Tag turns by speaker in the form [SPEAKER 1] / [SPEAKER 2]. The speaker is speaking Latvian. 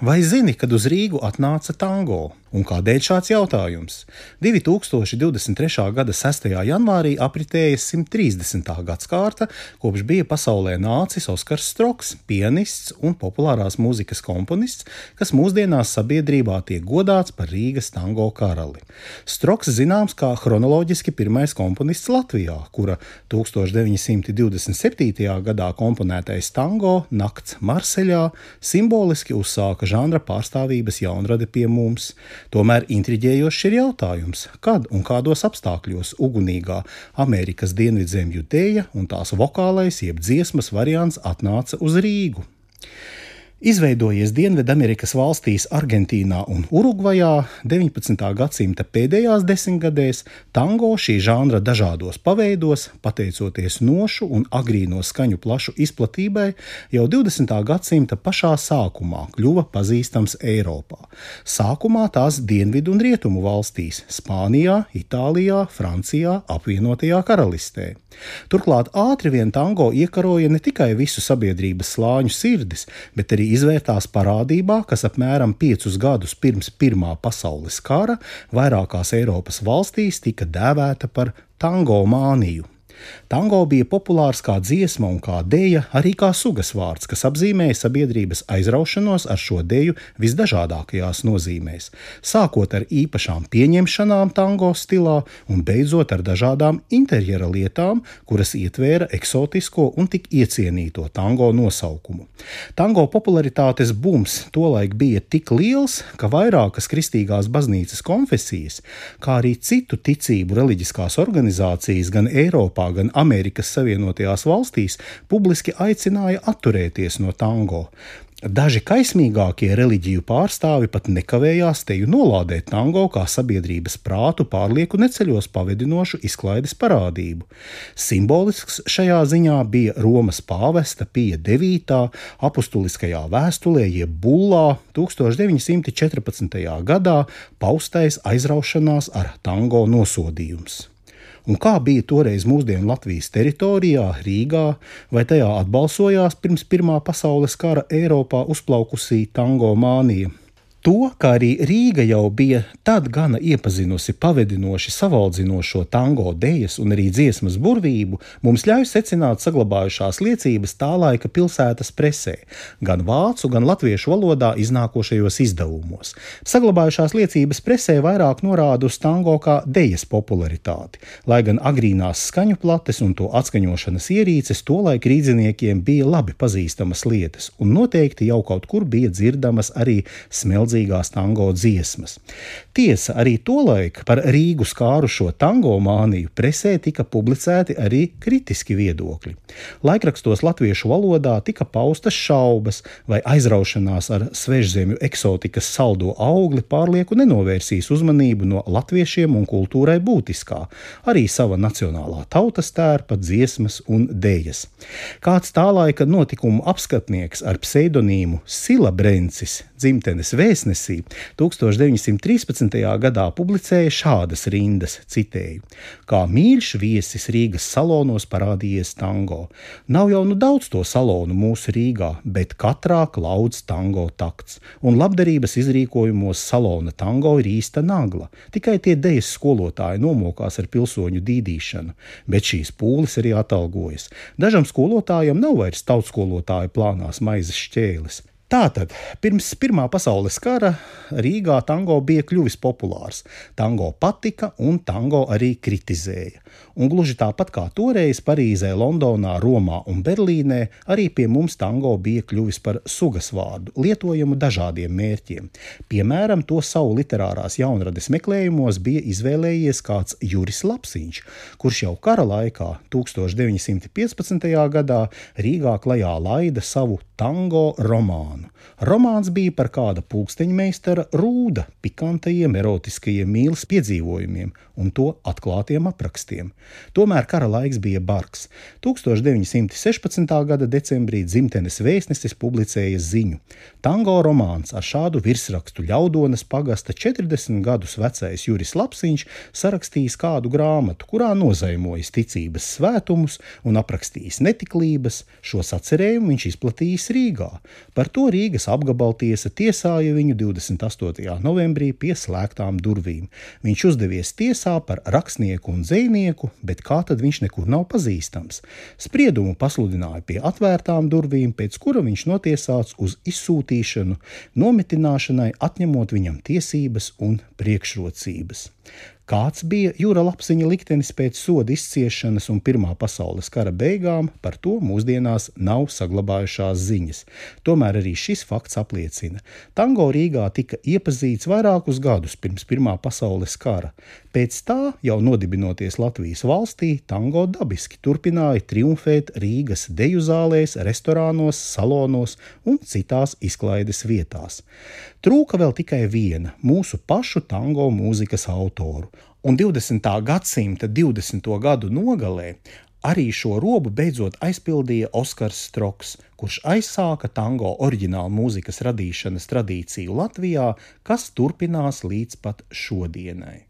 [SPEAKER 1] Vai zini, kad uz Rīgu atnāca tango? Un kādēļ šāds jautājums? 2023. gada 6. janvārī apritēja 130. gadsimta, kopš bija pasaulē nācis Oskars Stroks, pianists un populārās mūzikas komponists, kas mūsdienās sabiedrībā tiek godāts par Rīgas tango karali. Stroks zināms kā chronoloģiski pirmais komponists Latvijā, kura 1927. gadā komponētais tango Nakts Marseļā simboliski uzsāka žanra pārstāvības jaunradi pie mums. Tomēr intriģējošs ir jautājums, kad un kādos apstākļos ugunīgā Amerikas dienvidzemju dēļa un tās vokālais jeb dziesmas variants atnāca uz Rīgu. Izveidojies Dienvidamerikas valstīs, Argentīnā un Urugvajā 19. gadsimta pēdējās desmitgadēs, tango šī žanra dažādos paveidos, pateicoties nošu un agrīno skaņu plašu izplatībai, jau 20. gadsimta pašā sākumā kļuva pazīstams Eiropā. Sākumā tās dienvidu un rietumu valstīs - Spānijā, Itālijā, Francijā, apvienotajā karalistē. Turklāt ātri vien tango iekaroja ne tikai visu sabiedrības slāņu sirdis, bet arī izvērtās parādībā, kas apmēram piecus gadus pirms Pirmā pasaules kara vairākās Eiropas valstīs tika dēvēta par tango māniju. Tango bija populārs kā dziesma un kā dēja, arī kā sugas vārds, kas apzīmēja sabiedrības aizraušanos ar šo dēju visdažādākajās nozīmēs, sākot ar īpašām pieņemšanām tango stilā un beidzot ar dažādām interjera lietām, kuras ietvēra eksotisko un tik iecienīto tango nosaukumu. Tango popularitātes bums tolaik bija tik liels, ka vairākas kristīgās baznīcas konfesijas, kā arī citu ticību reliģiskās organizācijas gan Eiropā, gan Amerikas Savienotajās valstīs publiski aicināja atturēties no tango. Daži kaismīgākie reliģiju pārstāvi pat nekavējās teju nolādēt tango kā sabiedrības prātu pārlieku neceļos pavedinošu izklaides parādību. Simbolisks šajā ziņā bija Romas pāvesta Pija 9. apustuliskajā vēstulē jeb bullā 1914. gadā paustais aizraušanās ar tango nosodījums. Un kā bija toreiz mūsdienu Latvijas teritorijā, Rīgā, vai tajā atbalsojās pirms Pirmā pasaules kara Eiropā uzplaukusī tango mānija? To, kā arī Rīga jau bija tad gana iepazinusi pavedinoši savaldzinošo tango dēļas un arī dziesmas burvību, mums ļauj secināt saglabājušās liecības tā laika pilsētas presē, gan vācu, gan latviešu valodā iznākošajos izdevumos. Saglabājušās liecības presē vairāk norāda uz tango kā dēļas popularitāti, lai gan agrīnās skaņu plates un to atskaņošanas ierīces tolaik rīdziniekiem bija labi pazīstamas lietas, un noteikti jau kaut kur bija dzirdamas arī smeldzīgas milzīgās tango dziesmas. Tiesa, arī tolaik par Rīgu skārušo tango māniju presē tika publicēti arī kritiski viedokļi. Laikrakstos latviešu valodā tika paustas šaubas, vai aizraušanās ar svežzemju eksotikas saldo augli pārlieku nenovērsīs uzmanību no latviešiem un kultūrai būtiskā, arī sava nacionālā tautas tērpa, dziesmas un dēļas. Kāds tā laika notikumu apskatnieks ar pseidonīmu Sila Brencis, dzimtenes vēstījums, vēstnesī 1913. gadā publicēja šādas rindas, citēju: Kā mīļš viesis Rīgas salonos parādījies tango. Nav jau nu daudz to salonu mūsu Rīgā, bet katrā klauds tango takts, un labdarības izrīkojumos salona tango ir īsta nagla. Tikai tie dejas skolotāji nomokās ar pilsoņu dīdīšanu, bet šīs pūles arī atalgojas. Dažam skolotājam nav vairs tautskolotāju plānās maizes šķēles. Tātad, pirms Pirmā pasaules kara Rīgā tango bija kļuvis populārs. Tango patika un tango arī kritizēja. Un gluži tāpat kā toreiz Parīzē, Londonā, Romā un Berlīnē, arī pie mums tango bija kļuvis par sugas vārdu, lietojamu dažādiem mērķiem. Piemēram, to savu literārās jaunrades meklējumos bija izvēlējies kāds Juris Lapsiņš, kurš jau kara laikā, 1915. gadā, Rīgā klajā laida savu tango romānu. Romāns bija par kāda pulksteņmeistara rūda, pikantajiem, erotiskajiem mīlestības piedzīvojumiem un to atklātiem aprakstiem. Tomēr kara laiks bija bargs. 1916. gada decembrī dzimtenes vēstnesis publicēja ziņu. Tango romāns ar šādu virsrakstu ļaudonas pagasta 40 gadus vecais Juris Lapsiņš sarakstījis kādu grāmatu, kurā nozaimojis ticības svētumus un aprakstījis netiklības. Šo sacerējumu viņš izplatījis Rīgā. Par to Rīgas apgabaltiesa tiesāja viņu 28. novembrī pie slēgtām durvīm. Viņš uzdevies tiesā par rakstnieku un zvejnieku, bet kā tad viņš nekur nav pazīstams? Spriedumu pasludināja pie atvērtām durvīm, pēc kura viņš notiesāts uz izsūtīšanu, nometināšanai, atņemot viņam tiesības un priekšrocības. Kāds bija Jūra Lapsiņa liktenis pēc soda izciešanas un Pirmā pasaules kara beigām, par to mūsdienās nav saglabājušās ziņas. Tomēr arī šis fakts apliecina, ka tango Rīgā tika iepazīts vairākus gadus pirms Pirmā pasaules kara. Pēc tā, jau nodibinoties Latvijas valstī, tango dabiski turpināja triumfēt Rīgas deju zālēs, restorānos, salonos un citās izklaides vietās. Trūka vēl tikai viena - mūsu pašu tango mūzikas autoru un 20. gadsimta 20. gadu nogalē arī šo robu beidzot aizpildīja Oskars Stroks, kurš aizsāka tango oriģinālu mūzikas radīšanas tradīciju Latvijā, kas turpinās līdz pat šodienai.